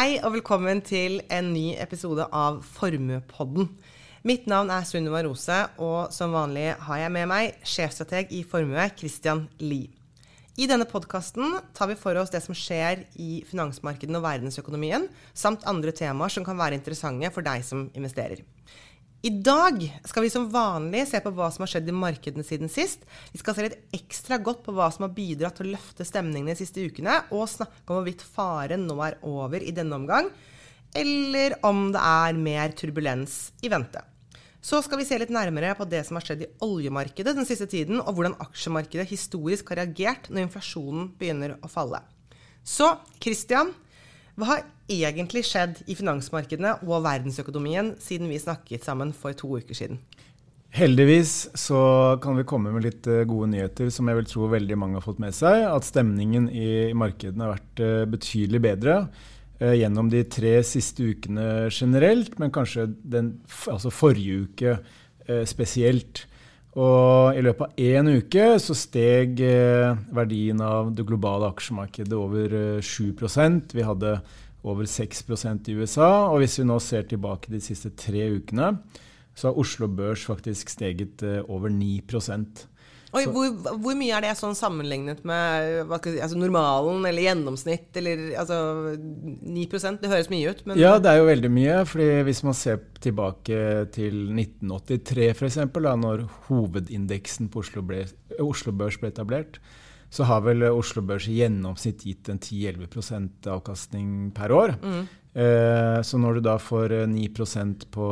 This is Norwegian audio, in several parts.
Hei og velkommen til en ny episode av Formuepodden. Mitt navn er Sunniva Rose, og som vanlig har jeg med meg sjefstrateg i Formue, Christian Lie. I denne podkasten tar vi for oss det som skjer i finansmarkedene og verdensøkonomien, samt andre temaer som kan være interessante for deg som investerer. I dag skal vi som vanlig se på hva som har skjedd i markedene siden sist. Vi skal se litt ekstra godt på hva som har bidratt til å løfte stemningene de siste ukene, og snakke om hvorvidt faren nå er over i denne omgang, eller om det er mer turbulens i vente. Så skal vi se litt nærmere på det som har skjedd i oljemarkedet den siste tiden, og hvordan aksjemarkedet historisk har reagert når inflasjonen begynner å falle. Så Christian, hva har egentlig skjedd i finansmarkedene og verdensøkonomien siden vi snakket sammen for to uker siden? Heldigvis så kan vi komme med litt eh, gode nyheter som jeg vil tro veldig mange har fått med seg. At stemningen i markedene har vært eh, betydelig bedre eh, gjennom de tre siste ukene generelt, men kanskje den, altså forrige uke spesielt. Og i løpet av én uke så steg verdien av det globale aksjemarkedet over 7% Vi hadde over 6% i USA. Og hvis vi nå ser tilbake de siste tre ukene, så har Oslo Børs faktisk steget eh, over 9 Oi, hvor, hvor, mye er det sånn sammenlignet med altså normalen eller gjennomsnitt? Eller, altså 9% Det høres mye ut. ja, det er jo veldig mye. fordi hvis man ser tilbake til 1983 f.eks., da når hovedindeksen på Oslo, ble, Oslo Børs ble etablert, så har vel Oslo Børs i gjennomsnitt gitt en 10-11% avkastning per år. Mm. Eh, så når du da får 9 eh, på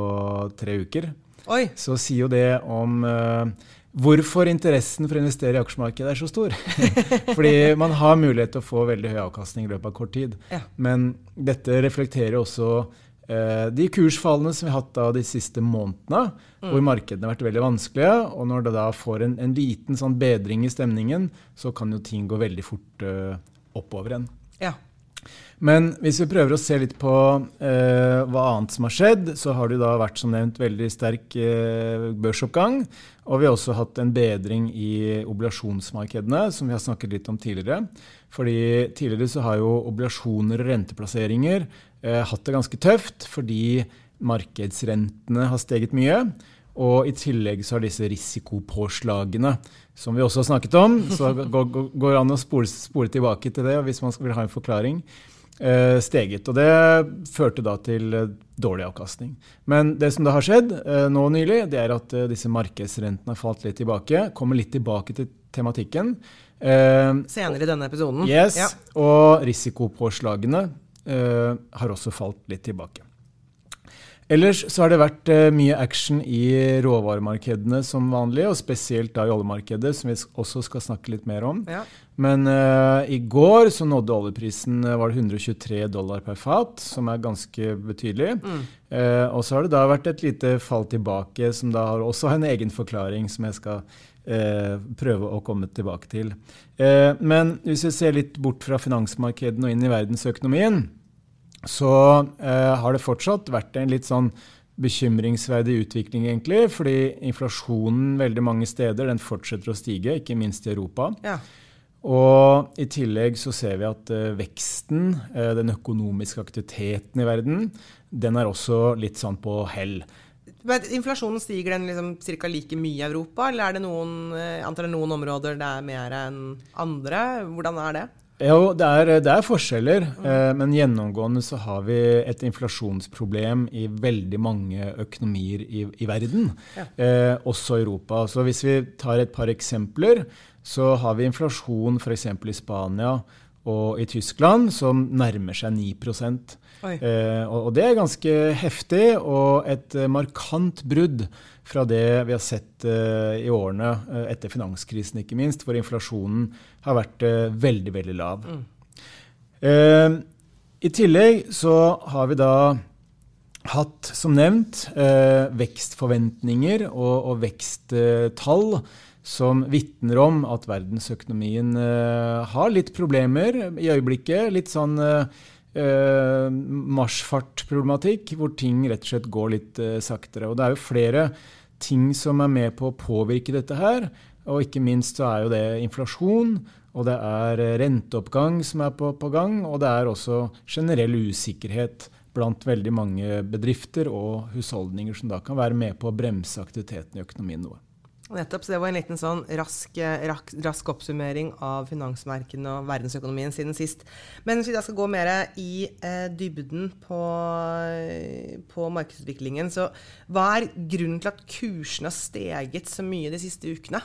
tre uker, Oi. så sier jo det om eh, hvorfor interessen for å investere i aksjemarkedet er så stor. Fordi man har mulighet til å få veldig høy avkastning i løpet av kort tid. Ja. Men dette reflekterer også Eh, de kursfallene som vi har hatt da de siste månedene, mm. hvor markedene har vært veldig vanskelige, og når det da får en, en liten sånn bedring i stemningen, så kan jo ting gå veldig fort eh, oppover igjen. Ja. Men hvis vi prøver å se litt på eh, hva annet som har skjedd, så har det da vært som nevnt veldig sterk eh, børsoppgang. Og vi har også hatt en bedring i obligasjonsmarkedene, som vi har snakket litt om tidligere. Fordi tidligere så har jo obligasjoner og renteplasseringer eh, hatt det ganske tøft fordi markedsrentene har steget mye. Og i tillegg så har disse risikopåslagene, som vi også har snakket om Så går det an å spole, spole, tilbake til det hvis man vil ha en forklaring. Eh, steget. Og det førte da til eh, dårlig avkastning. Men det som da har skjedd eh, nå nylig, det er at eh, disse markedsrentene har falt litt tilbake. Kommer litt tilbake til tematikken. Eh, Senere i denne episoden. Yes. Ja. Og risikopåslagene Eh, har også falt litt tilbake. Ellers så har det vært uh, mye action i råvaremarkedene som vanlig, og spesielt da i oljemarkedet, som vi også skal snakke litt mer om. Ja. Men uh, i går så nådde oljeprisen var det 123 dollar per fat, som er ganske betydelig. Mm. Uh, og så har det da vært et lite fall tilbake, som da har også en egen forklaring som jeg skal prøve å komme tilbake til. men hvis vi ser litt bort fra finansmarkedene og inn i verdensøkonomien, så eh, har det fortsatt vært en litt sånn bekymringsverdig utvikling, egentlig. Fordi inflasjonen veldig mange steder den fortsetter å stige, ikke minst i Europa. Ja. Og i tillegg så ser vi at eh, veksten, eh, den økonomiske aktiviteten i verden, den er også litt sånn på hell. Men inflasjonen stiger den liksom ca. like mye i Europa, eller er det noen, uh, antar det noen områder det er mer enn andre? Hvordan er det? Jo, det er, det er forskjeller, eh, men gjennomgående så har vi et inflasjonsproblem i veldig mange økonomier i, i verden, ja. eh, også Europa. Så hvis vi tar et par eksempler, så har vi inflasjon f.eks. i Spania og i Tyskland som nærmer seg 9 eh, og, og det er ganske heftig og et markant brudd fra det vi har sett uh, i årene uh, etter finanskrisen, ikke minst, hvor inflasjonen har vært uh, veldig, veldig lav. Mm. I tillegg så har vi da hatt, som nevnt, vekstforventninger og, og veksttall som vitner om at verdensøkonomien har litt problemer i øyeblikket. Litt sånn Uh, marsjfartproblematikk, hvor ting rett og slett går litt eh, saktere. Og det er jo flere ting som er med på å påvirke dette her. Og ikke minst så er jo det inflasjon, og det er renteoppgang som er på, på gang, og det er også generell usikkerhet blant veldig mange bedrifter og husholdninger som da kan være med på å bremse aktiviteten i økonomien noe. Nettopp, så Det var en liten sånn rask, rask, rask oppsummering av finansmarkedene og verdensøkonomien siden sist. Men hvis vi da skal gå mer i eh, dybden på, på, markedsutviklingen, så hva er grunnen til at kursene har steget så mye de siste ukene?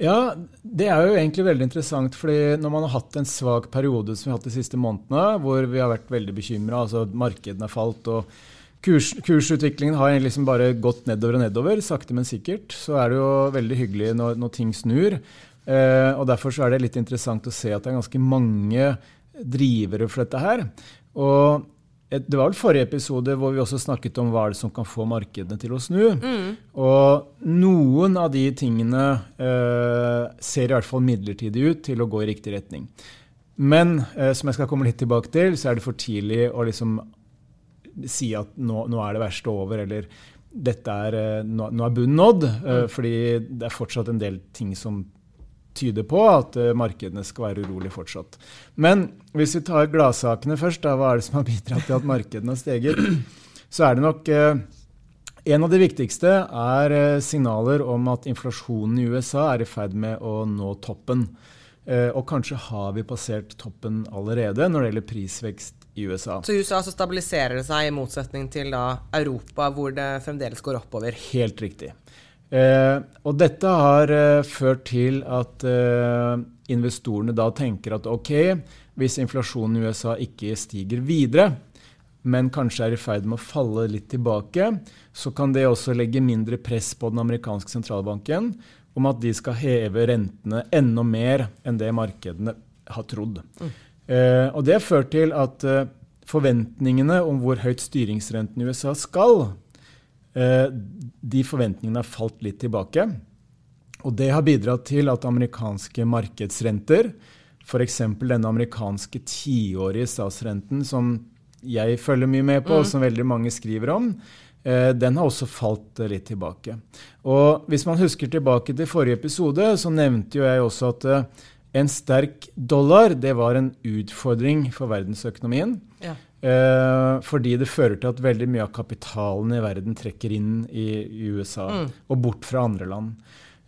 Ja, Det er jo egentlig veldig interessant. fordi Når man har hatt en svak periode som vi har hatt de siste månedene, hvor vi har vært veldig bekymra, altså markedene har falt og kurs, kursutviklingen har liksom bare gått nedover og nedover, sakte, men sikkert, så er det jo veldig hyggelig når, når ting snur. Eh, og Derfor så er det litt interessant å se at det er ganske mange drivere for dette her. Og det var vel forrige episode hvor vi også snakket om hva er det som kan få markedene til å snu. Mm. Og noen av de tingene eh, ser i hvert fall midlertidig ut til å gå i riktig retning. Men eh, som jeg skal komme litt tilbake til, så er det for tidlig å liksom si at nå, nå er det verste over, eller er, eh, nå, nå er bunnen nådd. Eh, mm. Fordi det er fortsatt en del ting som tyder på at uh, markedene skal være urolige fortsatt. Men hvis vi tar gladsakene først, da, hva er det som har bidratt til at markedene har steget? Så er det nok En av de viktigste er signaler om at inflasjonen i USA er i ferd med å nå toppen. og kanskje har vi passert toppen allerede når det gjelder prisvekst i USA. Så i USA så stabiliserer det seg, i motsetning til da Europa, hvor det fremdeles går oppover? Helt riktig. Eh, og dette har eh, ført til at eh, investorene da tenker at ok, hvis inflasjonen i USA ikke stiger videre, men kanskje er i ferd med å falle litt tilbake, så kan det også legge mindre press på den amerikanske sentralbanken om at de skal heve rentene enda mer enn det markedene har trodd. Mm. Eh, og det har ført til at eh, forventningene om hvor høyt styringsrenten i USA skal, Eh, de forventningene har falt litt tilbake. Og det har bidratt til at amerikanske markedsrenter, f.eks. denne amerikanske tiårige statsrenten som jeg følger mye med på, mm. og som veldig mange skriver om, eh, den har også falt litt tilbake. Og hvis man husker tilbake til forrige episode, så nevnte jo jeg også at en sterk dollar det var en utfordring for verdensøkonomien. Ja. Eh, fordi det fører til at veldig mye av kapitalen i verden trekker inn i, i USA mm. og bort fra andre land.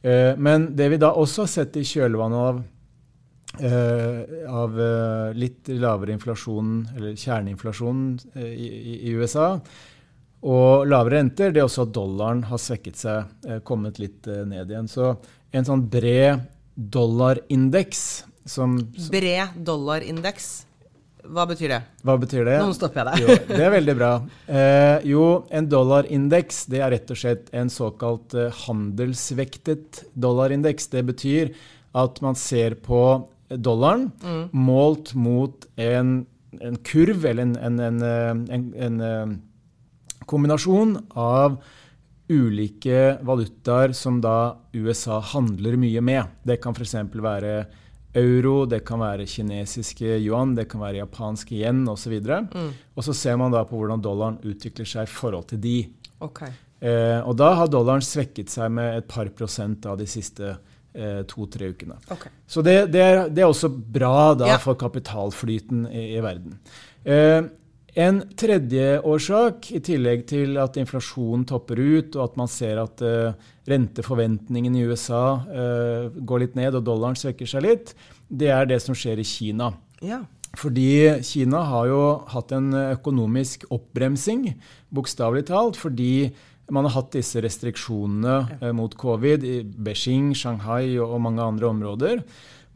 Eh, men det vi da også har sett i kjølvannet av, eh, av eh, litt lavere inflasjon, eller kjerneinflasjon eh, i, i, USA, og lavere renter, det er også at dollaren har svekket seg, eh, kommet litt ned igjen. Så en sånn bred dollarindeks som Bred dollarindeks? Hva betyr det? Hva betyr det? Nå stopper jeg deg. det er veldig bra. Eh, jo, en dollarindeks det er rett og slett en såkalt eh, handelsvektet dollarindeks. Det betyr at man ser på dollaren mm. målt mot en, en, kurv, eller en, en, en eh, kombinasjon av ulike valutaer som da USA handler mye med. Det kan f.eks. være euro, det kan være kinesiske yuan, det kan være japanske yen osv. Og, mm. og så ser man da på hvordan dollaren utvikler seg i forhold til de. Okay. Eh, og da har dollaren svekket seg med et par prosent av de siste eh, to-tre ukene. Okay. Så det, det, er, det, er, også bra da ja. for kapitalflyten i, i verden. Eh, en tredje årsak, i tillegg til at inflasjonen topper ut, og at man ser at uh, renteforventningene i USA uh, går litt ned og dollaren svekker seg litt, det er det som skjer i Kina. Ja. Fordi Kina har jo hatt en økonomisk oppbremsing, bokstavelig talt. Fordi man har hatt disse restriksjonene uh, mot covid i Beijing, Shanghai og mange andre områder.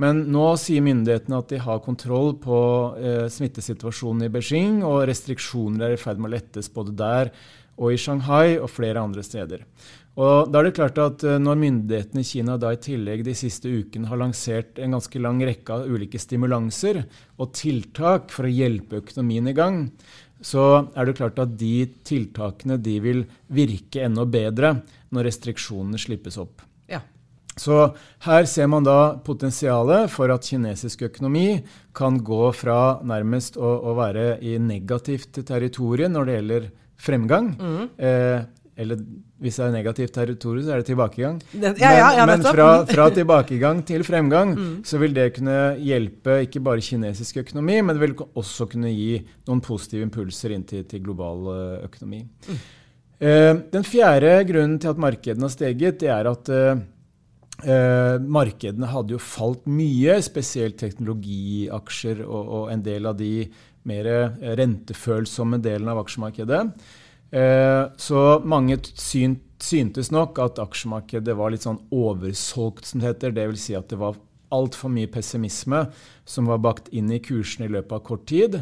Men nå sier myndighetene at de har kontroll på eh, smittesituasjonen i Beijing, og restriksjoner er i ferd med å lettes både der og i Shanghai og flere andre steder. Og da er det klart at eh, Når myndighetene i Kina da i tillegg de siste ukene har lansert en ganske lang rekke av ulike stimulanser og tiltak for å hjelpe økonomien i gang, så er det klart at de tiltakene de vil virke enda bedre når restriksjonene slippes opp. Så her ser man da potensialet for at kinesisk økonomi kan gå fra nærmest å, å være i negativt territorium når det gjelder fremgang, mm. eh, eller hvis det er negativt territorium, så er det tilbakegang. Det, ja, ja, ja, men, fra, fra, tilbakegang til fremgang mm. så vil det kunne hjelpe ikke bare kinesisk økonomi, men det vil også kunne gi noen positive impulser inn til, til global uh, økonomi. Mm. Eh, den fjerde grunnen til at markedene har steget, det er at uh, markedene hadde jo falt mye, spesielt teknologiaksjer og, og en del av de mer rentefølsomme delene av aksjemarkedet. Eh, så mange syn, syntes nok at aksjemarkedet var litt sånn oversolgt, som det heter. Dvs. Si at det var altfor mye pessimisme som var bakt inn i kursene i løpet av kort tid.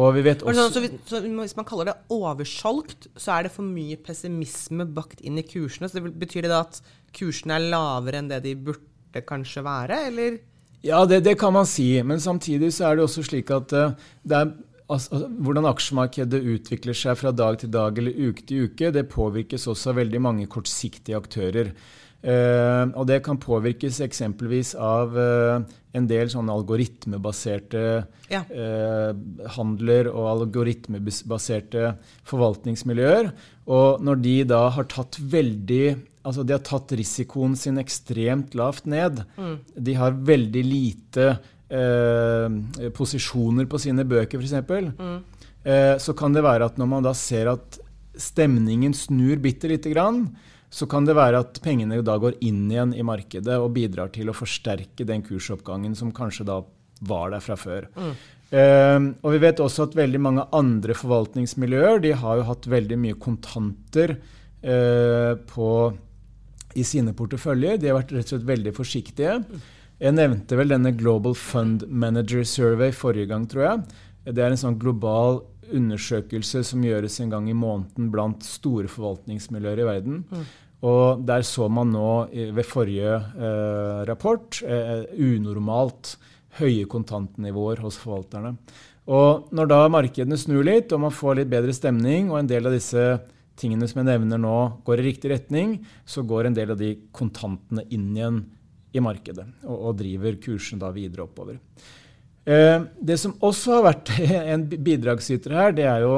Og vi vet sånn, også... Så, så, hvis man kaller det oversolgt, så er det for mye pessimisme bakt inn i kursene? Så det betyr det da at kursene er lavere enn det de burde kanskje være, eller? Ja, det, det kan man si. Men samtidig så er det også slik at uh, det er Altså, hvordan aksjemarkedet utvikler seg fra dag til dag eller uke til uke, det påvirkes også av veldig mange kortsiktige aktører. Uh, og det kan påvirkes eksempelvis av uh, en del sånne algoritmebaserte ja. uh, handler og algoritmebaserte forvaltningsmiljøer. Og når de da har tatt veldig Altså de har tatt risikoen sin ekstremt lavt ned. Mm. De har veldig lite eh, posisjoner på sine bøker, f.eks., mm. eh, så kan det være at når man da ser at stemningen snur bitte lite grann, så kan det være at pengene da går inn igjen i markedet og bidrar til å forsterke den kursoppgangen som kanskje da var der fra før. Mm. Uh, og vi vet også at veldig mange andre forvaltningsmiljøer de har jo hatt veldig mye kontanter uh, på, i sine porteføljer. De har vært rett og slett veldig forsiktige. Mm. Jeg nevnte vel denne Global Fund Manager Survey forrige gang, tror jeg. Det er en sånn global undersøkelse som gjøres en gang i måneden blant store forvaltningsmiljøer i verden. Mm. Og der så man nå ved forrige eh, rapport eh, unormalt høye kontantnivåer hos forvalterne. Og når da markedene snur litt, og man får litt bedre stemning, og en del av disse tingene som jeg nevner nå, går i riktig retning, så går en del av de kontantene inn igjen i markedet, og, og driver kursen da videre oppover. Eh, det som også har vært en bidragsyter her, det er jo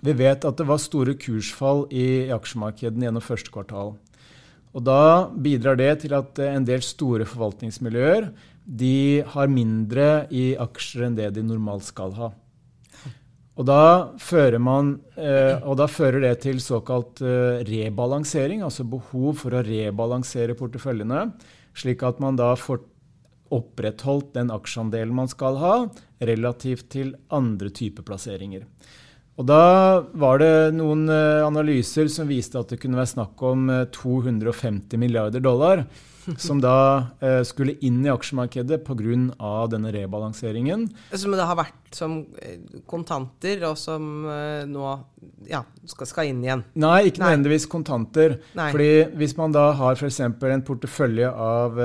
Vi vet at det var store kursfall i, aksjemarkedene gjennom første kvartal. Og da bidrar det til at en del store forvaltningsmiljøer de har mindre i aksjer enn det de normalt skal ha. Og da, man, eh, og da fører det til såkalt eh, rebalansering, altså behov for å rebalansere porteføljene slik at man da får opprettholdt den aksjeandelen man skal ha, relativt til andre typer plasseringer. Og Da var det noen eh, analyser som viste at det kunne være snakk om 250 eh, milliarder dollar som da eh, skulle inn i aksjemarkedet pga. denne rebalanseringen. Som det har vært som kontanter, og som nå ja, skal, inn igjen? Nei, ikke nødvendigvis kontanter. Nei. Fordi hvis man da har f.eks. en portefølje av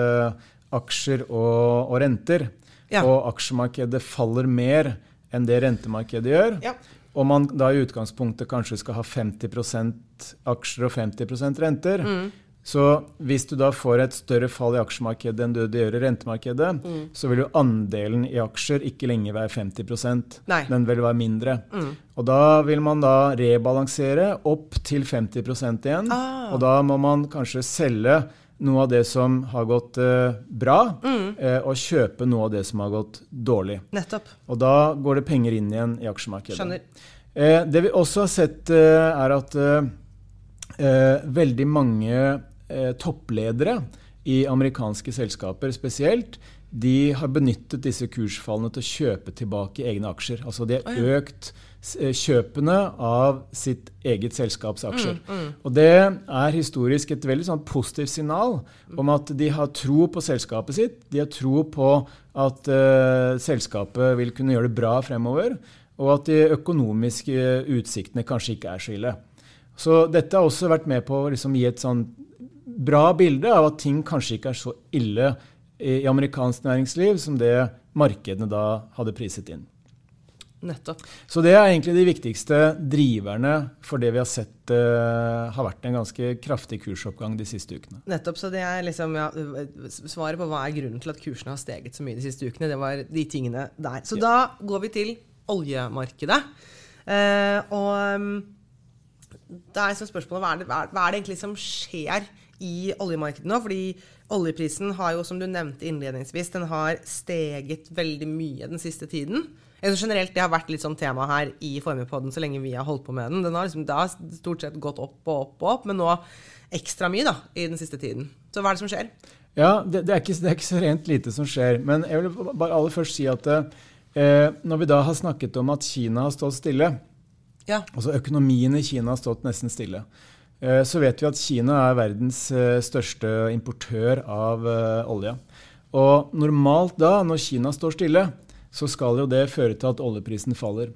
aksjer og, og renter, ja. og aksjemarkedet faller mer enn det rentemarkedet gjør, ja. og man da i utgangspunktet kanskje skal ha 50% aksjer og 50 renter, mm så hvis du da får et større fall i aksjemarkedet enn det gjør i rentemarkedet, mm. så vil jo andelen i aksjer ikke lenger være 50 Nei. den vil være mindre. Mm. Og da vil man da rebalansere opp til 50 igjen. Ah. Og da må man kanskje selge noe av det som har gått eh, bra, mm. eh, og kjøpe noe av det som har gått dårlig. Nettopp. Og da går det penger inn igjen i aksjemarkedet. Skjønner. Eh, det vi også har sett, er at veldig mange eh, toppledere i amerikanske selskaper spesielt, de har benyttet disse kursfallene til å kjøpe tilbake egne aksjer. Altså de har økt eh, kjøpene av sitt eget selskaps aksjer. Mm, mm. Og det er historisk et veldig sånn positivt signal om at de har tro på selskapet sitt. De har tro på at uh, selskapet vil kunne gjøre det bra fremover, og at de økonomiske utsiktene kanskje ikke er så ille. Så dette har også vært med på å liksom, gi et sånn bra bilde av at ting kanskje ikke er så ille i, i amerikansk næringsliv som det markedene da hadde priset inn. Nettopp. Så det er egentlig de viktigste driverne for det vi har sett uh, har vært en ganske kraftig kursoppgang de siste ukene. Nettopp. Så det er liksom ja, svaret på hva er grunnen til at kursene har steget så mye de siste ukene, det var de tingene der. Så ja. da går vi til oljemarkedet. Uh, og um, da er liksom spørsmålet hva er, det, hva er det egentlig som skjer i oljemarkedet nå? Fordi oljeprisen har jo, som du nevnte innledningsvis, den har steget veldig mye den siste tiden. Altså generelt, Det har vært litt sånn tema her i Formuepodden så lenge vi har holdt på med den. Den har, liksom, det har stort sett gått opp og opp og opp, men nå ekstra mye da, i den siste tiden. Så hva er det som skjer? Ja, det, det, er, ikke, det er, ikke, så rent lite som skjer. Men jeg vil bare aller først si at eh, når vi da har snakket om at Kina har stått stille, ja. altså økonomien i Kina har stått nesten stille, så vet vi at Kina er verdens eh, største importør av eh, olje. Og normalt da, når Kina står stille, så skal jo det føre til at oljeprisen faller.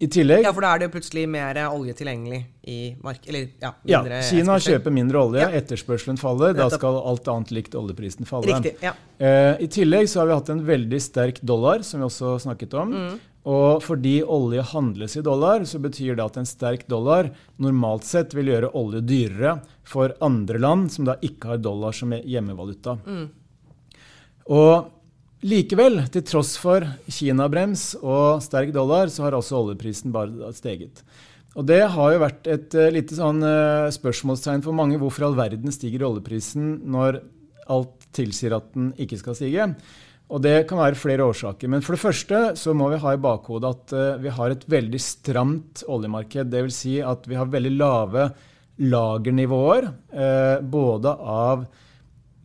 I tillegg, ja, for da er det jo plutselig mer olje tilgjengelig i mark... Eller, ja, ja, Kina kjøper mindre olje, ja. etterspørselen faller. Da skal alt annet likt oljeprisen falle. Riktig, ja. Eh, I tillegg så har vi hatt en veldig sterk dollar, som vi også snakket om. Mm. Og fordi olje handles i dollar, så betyr det at en sterk dollar normalt sett vil gjøre olje dyrere for andre land som da ikke har dollar som hjemmevaluta. Mm. Og Likevel, til tross for Kina-brems og sterk dollar, så har også oljeprisen bare steget. Og Det har jo vært et uh, lite sånn uh, spørsmålstegn for mange. Hvorfor i all verden stiger oljeprisen når alt tilsier at den ikke skal stige? Og Det kan være flere årsaker. Men for det første så må vi ha i bakhodet at uh, vi har et veldig stramt oljemarked. Dvs. Si at vi har veldig lave lagernivåer, både av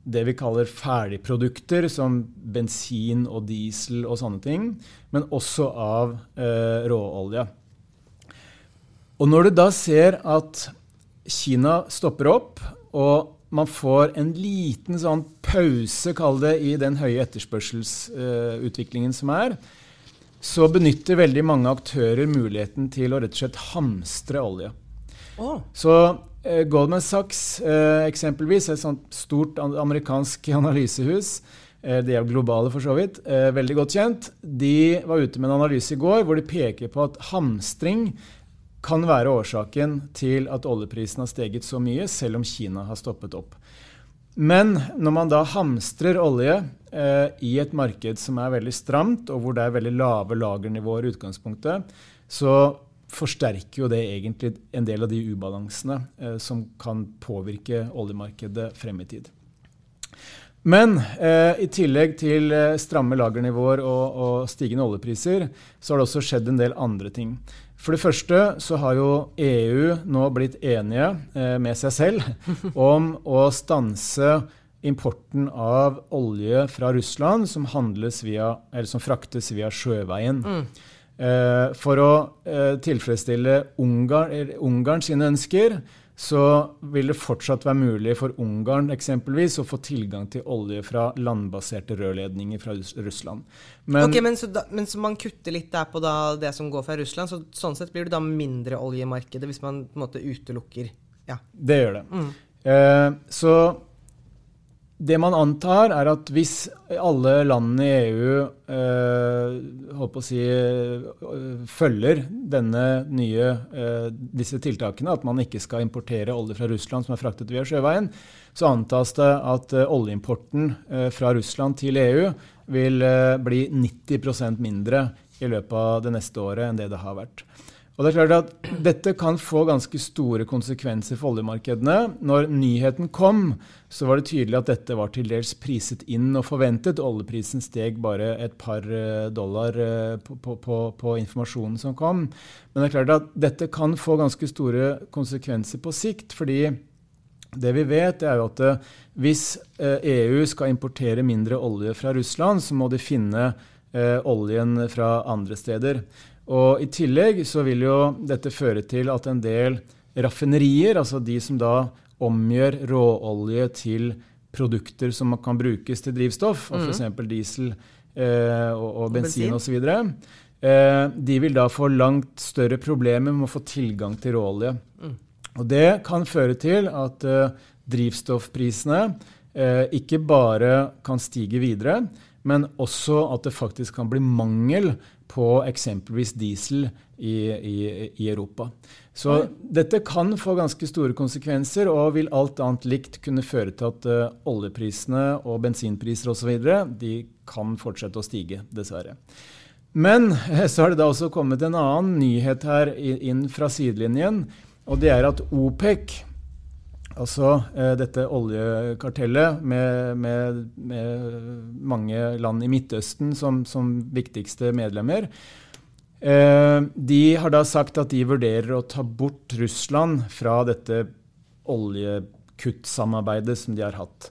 det vi kaller ferdigprodukter, som bensin og diesel og sånne ting, men også av eh, råolje. Og når du da ser at Kina stopper opp, og man får en liten sånn pause, kall det, i den høye etterspørselsutviklingen uh, som er, så benytter veldig mange aktører muligheten til å rett og slett hamstre olje. Oh. Så uh, Goldman Sachs uh, eksempelvis, et sånt stort amerikansk analysehus, eh, de er globale for så vidt, veldig godt kjent, de var ute med en analyse i går hvor de peker på at hamstring kan være årsaken til at oljeprisen har steget så mye, selv om Kina har stoppet opp. Men når man da hamstrer olje eh, i et marked som er veldig stramt, og hvor det er veldig lave lagernivåer i utgangspunktet, så forsterker jo det egentlig en del av de ubalansene eh, som kan påvirke oljemarkedet frem i tid. Men eh, i tillegg til eh, stramme lagernivåer og, og, stigende oljepriser, så har det også skjedd en del andre ting. For det første så har jo EU nå blitt enige eh, med seg selv om å stanse importen av olje fra Russland som, via, som fraktes via sjøveien. Mm. Eh, for å eh, tilfredsstille Ungarn, Ungarn sine ønsker, så vil det fortsatt være mulig for Ungarn eksempelvis å få tilgang til olje fra landbaserte rørledninger fra Russland. Men, okay, men, så da, men, så man kutter litt der på det som går fra Russland, så sånn sett blir det da mindre oljemarkedet hvis man på en måte utelukker ja. Det gjør det. Mm. Eh, så det man antar, er at hvis alle landene i EU eh, si, eh, følger nye, eh, disse tiltakene, at man ikke skal importere olje fra Russland som er fraktet via sjøveien, så antas det at oljeimporten fra Russland til EU vil bli 90% mindre i løpet av det neste året enn det det har vært. Og det er klart at Dette kan få ganske store konsekvenser for oljemarkedene. Når nyheten kom, så var det tydelig at dette var til dels priset inn og forventet. Oljeprisen steg bare et par eh, dollar eh, på, på, på, på informasjonen som kom. Men det er klart at dette kan få ganske store konsekvenser på sikt. fordi det vi vet, er jo at eh, hvis EU skal importere mindre olje fra Russland, så må de finne oljen fra andre steder. Og I tillegg så vil jo dette føre til at en del raffinerier, altså de som da omgjør råolje til produkter som kan brukes til drivstoff, mm. f.eks. diesel eh, og, og, bensin osv., eh, de vil da få langt større problemer med å få tilgang til råolje. Mm. Og Det kan føre til at eh, drivstoffprisene eh, ikke bare kan stige videre, men også at det faktisk kan bli mangel på eksempelvis diesel i, i, i Europa. Så ja. dette kan få ganske store konsekvenser og vil alt annet likt kunne føre til at uh, oljeprisene og bensinpriser osv. de kan fortsette å stige, dessverre. Men så har det da også kommet en annen nyhet her inn fra sidelinjen. Og det er at OPEC, altså eh, dette oljekartellet med, med, med, mange land i Midtøsten som, som viktigste medlemmer, eh, de har da sagt at de vurderer å ta bort Russland fra dette oljekuttsamarbeidet som de har hatt.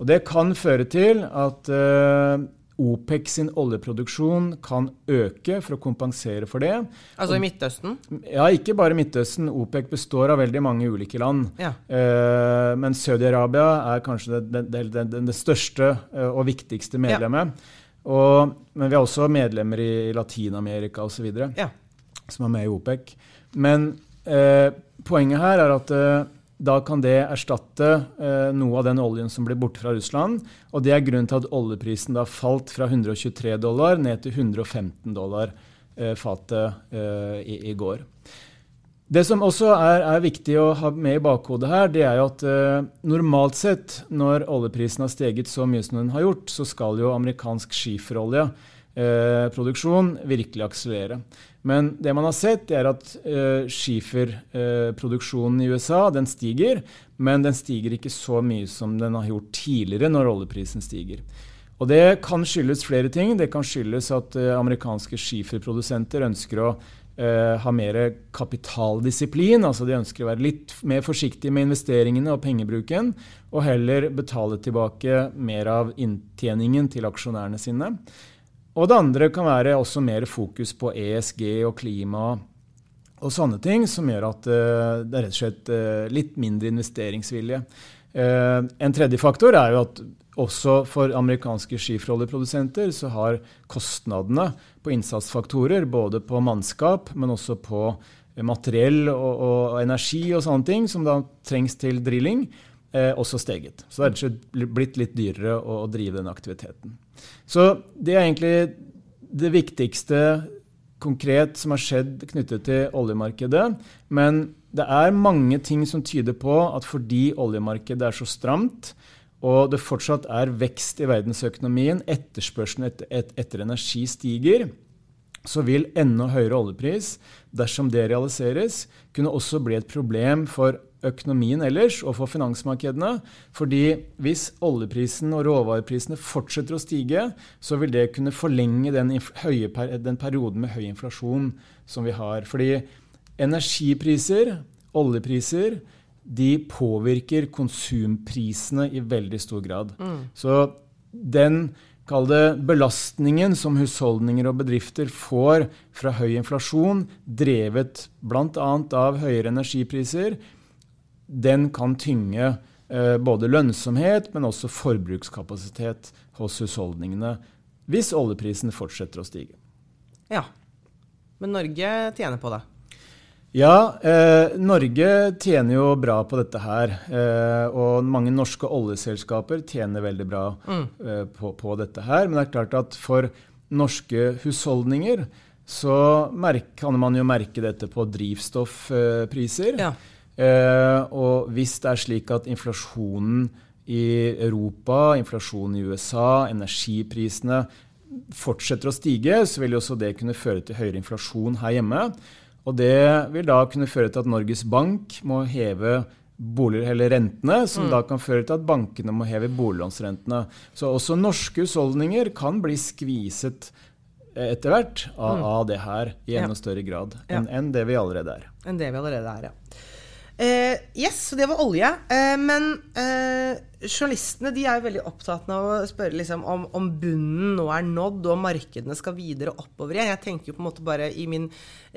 Og det kan føre til at eh, OPEC sin oljeproduksjon kan øke for å kompensere for det. Altså i Midtøsten? Ja, ikke bare Midtøsten. OPEC består av veldig mange ulike land. Ja. Uh, men Saudi-Arabia er kanskje det, det, det, det, største eh, og viktigste medlemmet. Ja. Og, men vi har også medlemmer i Latin-Amerika osv. Ja. som er med i OPEC. Men uh, poenget her er at eh, da kan det erstatte eh, noe av den oljen som blir borte fra Russland. Og det er grunnen til at oljeprisen da falt fra 123 dollar ned til 115 dollar eh, fatet eh, i, i, går. Det som også er, er, viktig å ha med i bakhodet her, det er jo at eh, normalt sett, når oljeprisen har steget så mye som den har gjort, så skal jo amerikansk skiferolje eh, virkelig akselerere. Men det man har sett, er at uh, skiferproduksjonen i USA den stiger, men den stiger ikke så mye som den har gjort tidligere når oljeprisen stiger. Og Det kan skyldes flere ting. Det kan skyldes at uh, amerikanske skiferprodusenter ønsker å uh, ha mer kapitaldisiplin. altså De ønsker å være litt mer forsiktige med investeringene og pengebruken, og heller betale tilbake mer av inntjeningen til aksjonærene sine. Og det andre kan være også mer fokus på ESG og klima og sånne ting, som gjør at uh, det er rett og slett uh, litt mindre investeringsvilje. Uh, en tredje faktor er jo at også for amerikanske skiferoljeprodusenter så har kostnadene på innsatsfaktorer, både på mannskap, men også på materiell og, og energi og sånne ting, som da trengs til drilling, også steget. Så det er rett og slett blitt litt dyrere å drive den aktiviteten. Så det er egentlig det viktigste konkret som har skjedd knyttet til oljemarkedet. Men det er mange ting som tyder på at fordi oljemarkedet er så stramt, og det fortsatt er vekst i verdensøkonomien, etterspørselen etter, et, etter energi stiger, så vil enda høyere oljepris, dersom det realiseres, kunne også bli et problem for økonomien ellers og for finansmarkedene. Fordi hvis oljeprisen og råvareprisene fortsetter å stige, så vil det kunne forlenge den, høye, den perioden med høy inflasjon som vi har. Fordi energipriser, oljepriser, de påvirker konsumprisene i veldig stor grad. Mm. Så den Kall det belastningen som husholdninger og bedrifter får fra høy inflasjon, drevet bl.a. av høyere energipriser, den kan tynge eh, både lønnsomhet, men også forbrukskapasitet hos husholdningene hvis oljeprisen fortsetter å stige. Ja. Men Norge tjener på det? Ja, eh, Norge tjener jo bra på dette her. Eh, og mange norske oljeselskaper tjener veldig bra mm. eh, på, på, dette her. Men det er klart at for norske husholdninger så kan man jo merke dette på drivstoffpriser. Ja. Eh, og hvis det er slik at inflasjonen i Europa, inflasjonen i USA, energiprisene fortsetter å stige, så vil også det kunne føre til høyere inflasjon her hjemme. Og det vil da kunne føre til at Norges Bank må heve boliger, eller rentene, som mm. da kan føre til at bankene må heve boliglånsrentene. Så også norske husholdninger kan bli skviset etter hvert av, mm. av det her i enda ja. større grad enn ja. en det vi allerede er. Enn det vi allerede er, ja. Uh, yes, det var olje. Uh, men uh, journalistene de er jo veldig opptatt av å spørre liksom, om, om, bunnen nå er nådd, og markedene skal videre oppover igjen. Jeg tenker jo på en måte bare i min,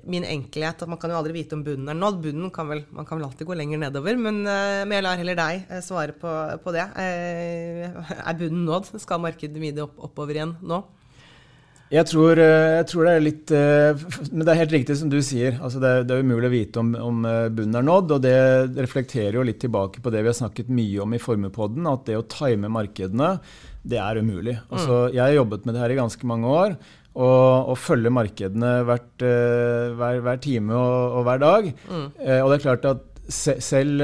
min enkelhet at man kan jo aldri vite om bunnen er nådd. Bunnen kan vel, Man kan vel alltid gå lenger nedover, men, men jeg lar heller deg svare på, på det. er bunnen nådd? Skal markedet videre opp, oppover igjen nå? Jeg tror, eh, jeg tror, det er litt eh, Men det er helt riktig som du sier. Altså det, er, det, er umulig å vite om, om, eh, bunnen er nådd. Og det reflekterer jo litt tilbake på det vi har snakket mye om i Formuepodden, at det å time markedene, det er umulig. Altså, mm. jeg har jobbet med det her i ganske mange år. Og, og følge markedene hvert, hver, hver, time og, og, hver dag. Mm. Og det er klart at se, selv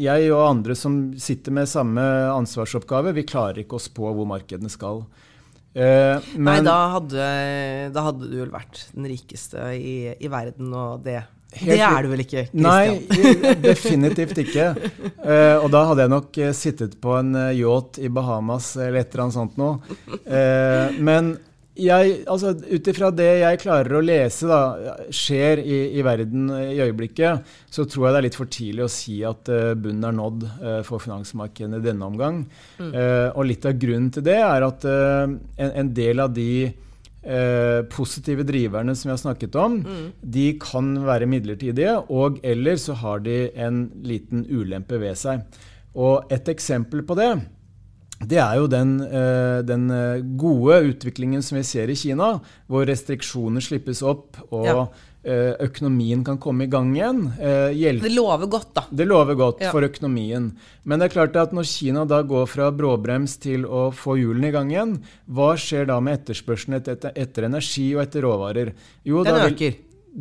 jeg og andre som sitter med samme ansvarsoppgave, vi klarer ikke å spå hvor markedene skal. Eh, men, Nei, da hadde, da hadde, du vel vært den rikeste i, i, verden, og det det er du vel ikke? Christian? Nei, definitivt ikke. Eh, og da hadde jeg nok uh, sittet på en uh, yacht i Bahamas eller et eller annet sånt noe. Eh, men altså, ut ifra det jeg klarer å lese da, skjer i, i, verden i øyeblikket, så tror jeg det er litt for tidlig å si at bunnen er nådd for finansmarkedene i denne omgang. Mm. og litt av grunnen til det er at en, en del av de positive driverne som vi har snakket om, mm. de kan være midlertidige, og eller så har de en liten ulempe ved seg. Og et eksempel på det det er jo den, eh, den eh, gode utviklingen som vi ser i Kina, hvor restriksjoner slippes opp og ja. Eh, økonomien kan komme i gang igjen. det lover godt, da. Det lover godt ja. for økonomien. Men det er klart at når Kina da går fra bråbrems til å få hjulene i gang igjen, hva skjer da med etterspørselen etter, etter, energi og etter råvarer? Jo, den vil, øker.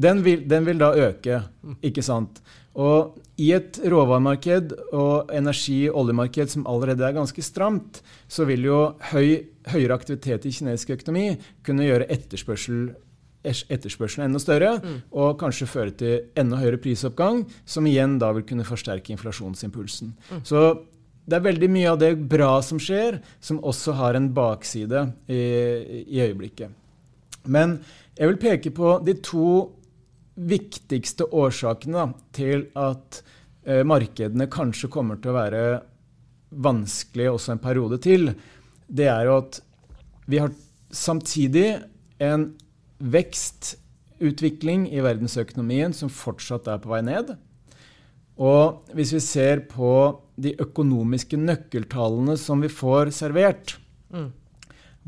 Den vil, den vil, da øke, ikke sant. Og i et råvaremarked og energi- og oljemarked som allerede er ganske stramt, så vil jo høy, høyere aktivitet i kinesisk økonomi kunne gjøre etterspørsel etterspørselen enda større, mm. og kanskje føre til enda høyere prisoppgang, som igjen da vil kunne forsterke inflasjonsimpulsen. Mm. Så det er veldig mye av det bra som skjer, som også har en bakside i, i øyeblikket. Men jeg vil peke på de to viktigste årsakene da, til at eh, markedene kanskje kommer til å være vanskelig også en periode til. Det er jo at vi har samtidig en vekstutvikling i verdensøkonomien som fortsatt er på vei ned. Og hvis vi ser på de økonomiske nøkkeltallene som vi får servert, mm.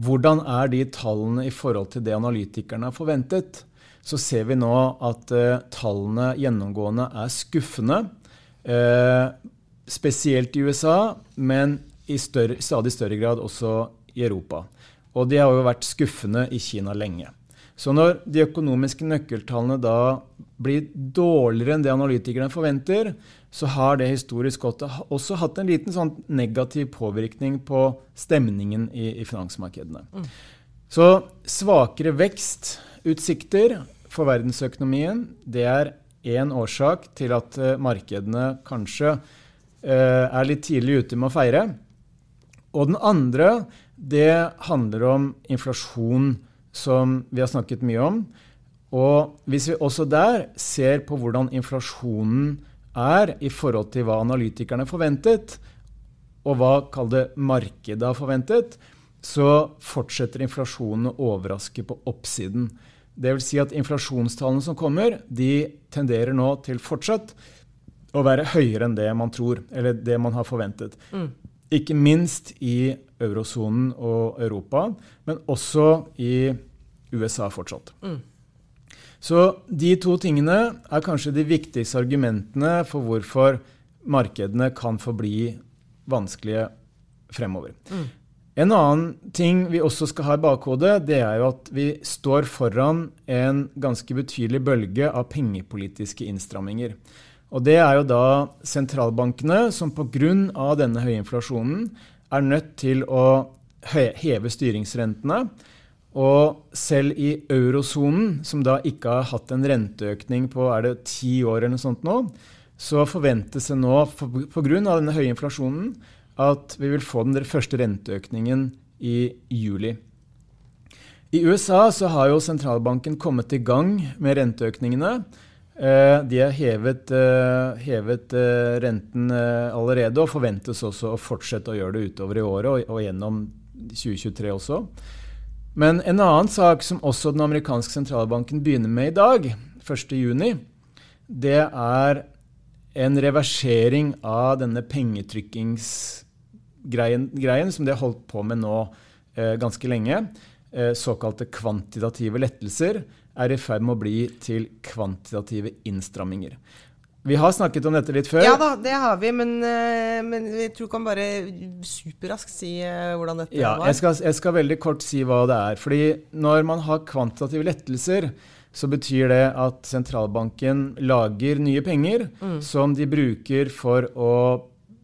hvordan er de tallene i forhold til det analytikerne har forventet, så ser vi nå at eh, tallene gjennomgående er skuffende. Eh, spesielt i USA, men i større, stadig større grad også i Europa. Og de har jo vært skuffende i Kina lenge. Så når de økonomiske nøkkeltallene da blir dårligere enn det analytikerne forventer, så har det historisk også hatt en liten sånn negativ påvirkning på stemningen i, i finansmarkedene. Mm. Så svakere vekstutsikter for verdensøkonomien det er én årsak til at uh, markedene kanskje uh, er litt tidlig ute med å feire. Og den andre det handler om inflasjon som vi har snakket mye om. Og hvis vi også der ser på hvordan inflasjonen er i forhold til hva analytikerne forventet, og hva kall det markedet har forventet, så fortsetter inflasjonen å overraske på oppsiden. Det vil si at inflasjonstallene som kommer, de tenderer nå til fortsatt å være høyere enn det man tror, eller det man har forventet. Mm. Ikke minst i eurosonen og Europa, men også i USA fortsatt. Mm. Så de to tingene er kanskje de viktigste argumentene for hvorfor markedene kan forbli vanskelige fremover. Mm. En annen ting vi også skal ha i bakhodet, det er jo at vi står foran en ganske betydelig bølge av pengepolitiske innstramminger. Og det er jo da sentralbankene som pga. denne høye inflasjonen er nødt til å heve styringsrentene. Og selv i eurosonen, som da ikke har hatt en renteøkning på er det ti år, eller noe sånt nå, så forventes det nå, pga. denne høye inflasjonen, at vi vil få den første renteøkningen i juli. I USA så har jo sentralbanken kommet i gang med renteøkningene. Eh, de har hevet, eh, hevet eh, renten allerede og forventes også å fortsette å gjøre det utover i året og gjennom 2023 også. Men en annen sak som også den amerikanske sentralbanken begynner med i dag, 1.6, det er en reversering av denne pengetrykkingsgreien som de har holdt på med nå eh, ganske lenge. Eh, såkalte kvantitative lettelser er i ferd med å bli til kvantitative innstramminger. Vi har snakket om dette litt før. Ja da, det har vi, men, eh, men jeg tror kan bare superraskt si eh, hvordan dette ja, var. Jeg skal, jeg skal veldig kort si hva det er. Fordi når man har kvantitative lettelser, så betyr det at sentralbanken lager nye penger mm. som de bruker for å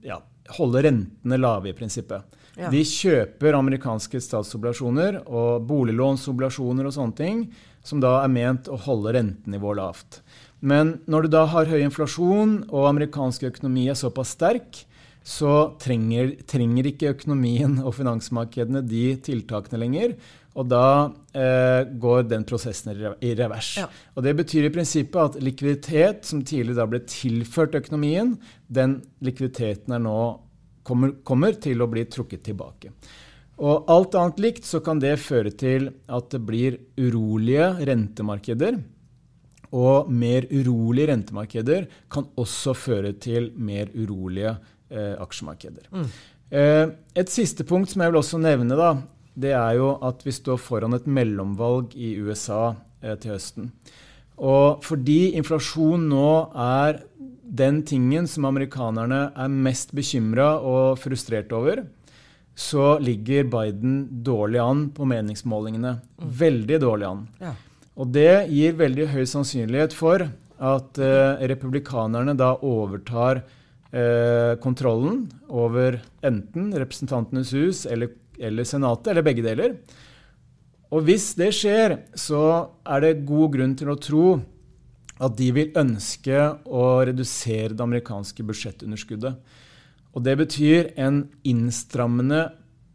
ja, holde rentene lave, i prinsippet. Ja. De kjøper amerikanske statsobligasjoner og boliglånsobligasjoner og sånne ting som da er ment å holde rentenivået lavt. Men når du da har høy inflasjon og amerikansk økonomi er såpass sterk, så trenger, trenger ikke økonomien og finansmarkedene de tiltakene lenger. Og da eh, går den prosessen i revers. Ja. Og Det betyr i prinsippet at likviditet som tidligere da ble tilført økonomien, den likviditeten nå, kommer, kommer, til å bli trukket tilbake. Og alt annet likt så kan det føre til at det blir urolige rentemarkeder. Og mer urolige rentemarkeder kan også føre til mer urolige eh, aksjemarkeder. Mm. Eh, et siste punkt som jeg vil også nevne, da, det er jo at vi står foran et mellomvalg i USA eh, til høsten. Og fordi inflasjon nå er den tingen som amerikanerne er mest bekymra og frustrert over, så ligger Biden dårlig an på meningsmålingene. Mm. Veldig dårlig an. Ja. Og det gir veldig høy sannsynlighet for at eh, republikanerne da overtar eh, kontrollen over enten Representantenes hus eller eller Senatet, eller begge deler. Og hvis det skjer, så er det god grunn til å tro at de vil ønske å redusere det amerikanske budsjettunderskuddet. Og det betyr en innstrammende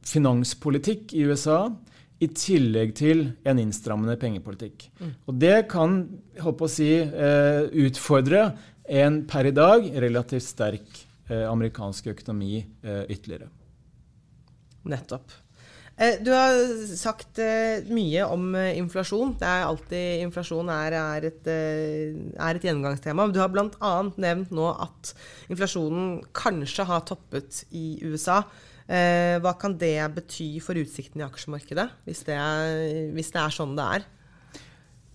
finanspolitikk i USA i tillegg til en innstrammende pengepolitikk. Mm. Og det kan håper å si, eh, utfordre en per i dag relativt sterk eh, amerikansk økonomi eh, ytterligere. Nettopp. Eh, du har sagt eh, mye om eh, inflasjon. Det er alltid Inflasjon er, er, et, er et gjennomgangstema. Du har bl.a. nevnt nå at inflasjonen kanskje har toppet i USA. Hva kan det bety for utsikten i aksjemarkedet, hvis det er, hvis det er sånn det er?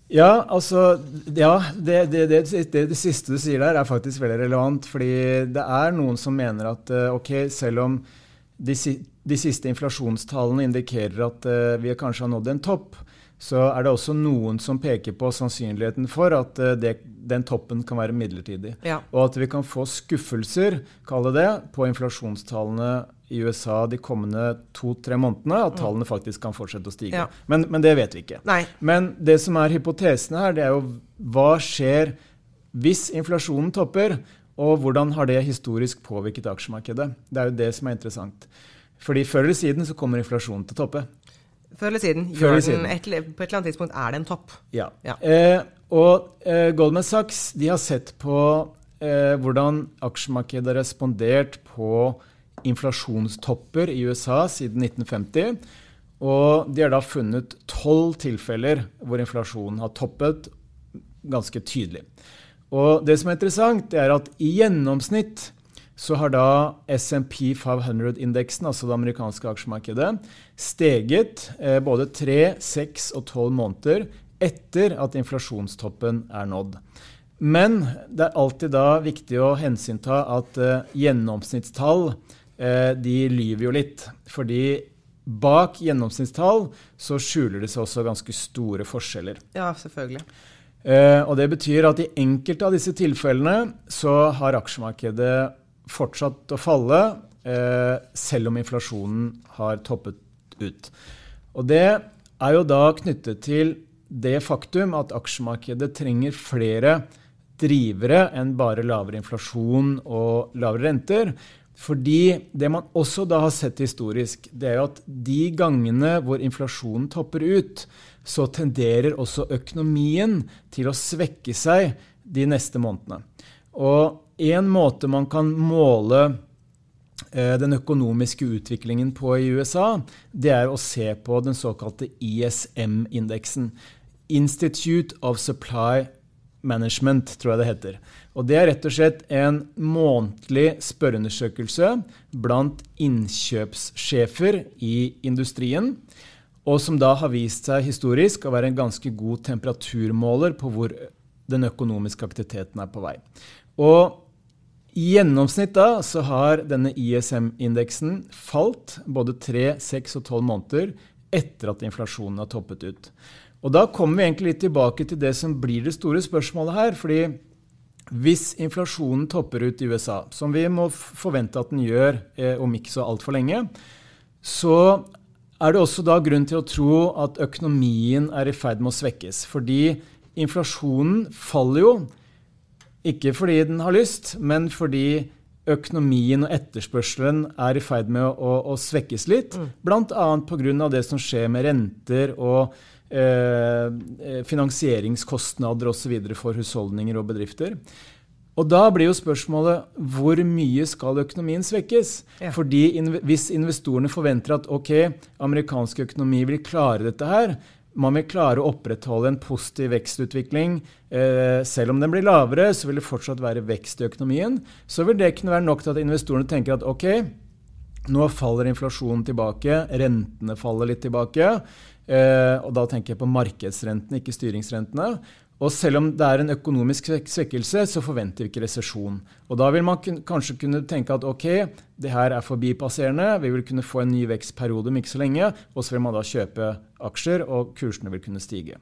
Ja, altså Ja, det, det, det, det, siste du sier der, er faktisk veldig relevant. Fordi det er noen som mener at ok, selv om de, de siste inflasjonstallene indikerer at uh, vi kanskje har nådd en topp, så er det også noen som peker på sannsynligheten for at uh, det, den toppen kan være midlertidig. Ja. Og at vi kan få skuffelser, kalle det, på inflasjonstallene i USA de kommende to-tre månedene. At mm. tallene faktisk kan fortsette å stige. Ja. Men, men, det vet vi ikke. Nei. Men det som er hypotesene her, det er jo hva skjer hvis inflasjonen topper? Og hvordan har det historisk påvirket aksjemarkedet? Det er jo det som er interessant. Fordi før eller siden så kommer inflasjonen til å toppe. Før eller siden. Før eller siden. Et, på et eller annet tidspunkt er det en topp. Ja. ja. Eh, og eh, Goldman Sachs de har sett på eh, hvordan aksjemarkedet har respondert på inflasjonstopper i USA siden 1950. Og de har da funnet tolv tilfeller hvor inflasjonen har toppet ganske tydelig. Og det som er interessant, det er at i gjennomsnitt så har da SMP 500-indeksen, altså det amerikanske aksjemarkedet, steget eh, både tre, seks og tolv måneder etter at inflasjonstoppen er nådd. Men det er alltid da viktig å hensynta at eh, gjennomsnittstall eh, de lyver jo litt. Fordi bak gjennomsnittstall så skjuler det seg også ganske store forskjeller. Ja, selvfølgelig. Eh, og Det betyr at i enkelte av disse tilfellene så har aksjemarkedet fortsatt å falle, eh, selv om inflasjonen har toppet ut. Og Det er jo da knyttet til det faktum at aksjemarkedet trenger flere drivere enn bare lavere inflasjon og lavere renter. Fordi det man også da har sett historisk, det er jo at de gangene hvor inflasjonen topper ut, så tenderer også økonomien til å svekke seg de neste månedene. Og en måte man kan måle eh, den økonomiske utviklingen på i USA, det er å se på den såkalte ISM-indeksen. Institute of Supply Management, tror jeg det heter. Og Det er rett og slett en månedlig spørreundersøkelse blant innkjøpssjefer i industrien og som da har vist seg historisk å være en ganske god temperaturmåler på hvor den økonomiske aktiviteten er på vei. Og i gjennomsnitt da så har denne ISM-indeksen falt både tre, seks og tolv måneder etter at inflasjonen har toppet ut. Og da kommer vi egentlig litt tilbake til det som blir det store spørsmålet her. fordi hvis inflasjonen topper ut i USA, som vi må forvente at den gjør eh, om ikke så altfor lenge, så er det også da grunn til å tro at økonomien er i ferd med å svekkes. Fordi inflasjonen faller jo, ikke fordi den har lyst, men fordi økonomien og etterspørselen er i ferd med å, å svekkes litt. Mm. Bl.a. pga. det som skjer med renter og eh, finansieringskostnader osv. for husholdninger og bedrifter. Og da blir jo spørsmålet hvor mye skal økonomien svekkes? Ja. Fordi Hvis investorene forventer at ok, amerikansk økonomi vil klare dette her, man vil klare å opprettholde en positiv vekstutvikling. Eh, selv om den blir lavere, så vil det fortsatt være vekst i økonomien. Så vil det kunne være nok til at investorene tenker at ok, nå faller inflasjonen tilbake, rentene faller litt tilbake. Eh, og da tenker jeg på markedsrentene, ikke styringsrentene. Og selv om det er en økonomisk svekkelse, så forventer vi ikke resesjon. Og da vil man kanskje kunne tenke at ok, det her er forbipasserende, vi vil kunne få en ny vekstperiode om ikke så lenge, og så vil man da kjøpe aksjer, og kursene vil kunne stige.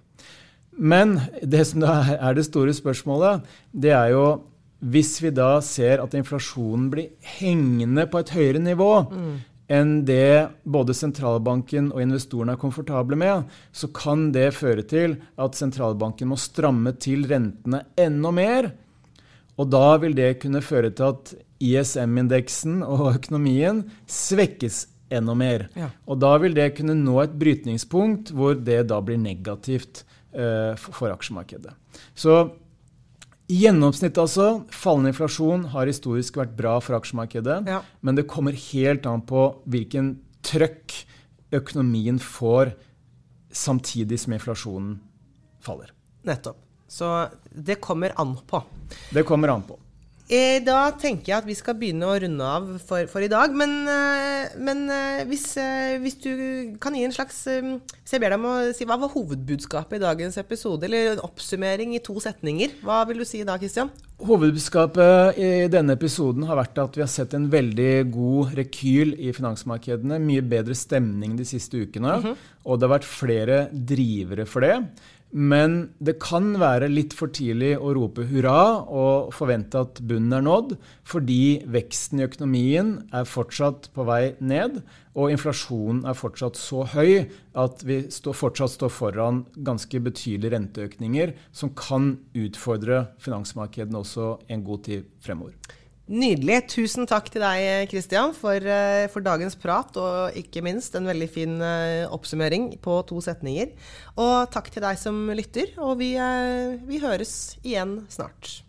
Men det som er det store spørsmålet, det er jo hvis vi da ser at inflasjonen blir hengende på et høyere nivå, mm enn det både sentralbanken og investorene er komfortable med, så kan det føre til at sentralbanken må stramme til rentene enda mer. Og da vil det kunne føre til at ISM-indeksen og økonomien svekkes enda mer. Ja. Og da vil det kunne nå et brytningspunkt hvor det da blir negativt uh, for aksjemarkedet. Så i gjennomsnitt altså, fallende inflasjon har historisk vært bra for aksjemarkedet. Ja. Men det kommer helt an på hvilken trøkk økonomien får samtidig som inflasjonen faller. Nettopp. Så det kommer an på. Det kommer an på. Eh, da tenker jeg at vi skal begynne å runde av for, for i dag. Men, eh, men eh, hvis, hvis, du kan gi en slags Hvis jeg ber deg om å si hva var hovedbudskapet i dagens episode? Eller en oppsummering i to setninger. Hva vil du si da, Kristian? Hovedbudskapet i denne episoden har vært at vi har sett en veldig god rekyl i finansmarkedene. Mye bedre stemning de siste ukene. Mm -hmm. Og det har vært flere drivere for det. Men det kan være litt for tidlig å rope hurra og forvente at bunnen er nådd, fordi veksten i økonomien er fortsatt på vei ned, og inflasjonen er fortsatt så høy at vi fortsatt står foran ganske betydelige renteøkninger som kan utfordre finansmarkedene også en god tid fremover. Nydelig. Tusen takk til deg, Kristian, for, eh, for, dagens prat, og ikke minst en veldig fin eh, oppsummering på to setninger. Og takk til deg som lytter, og vi, eh, vi høres igjen snart.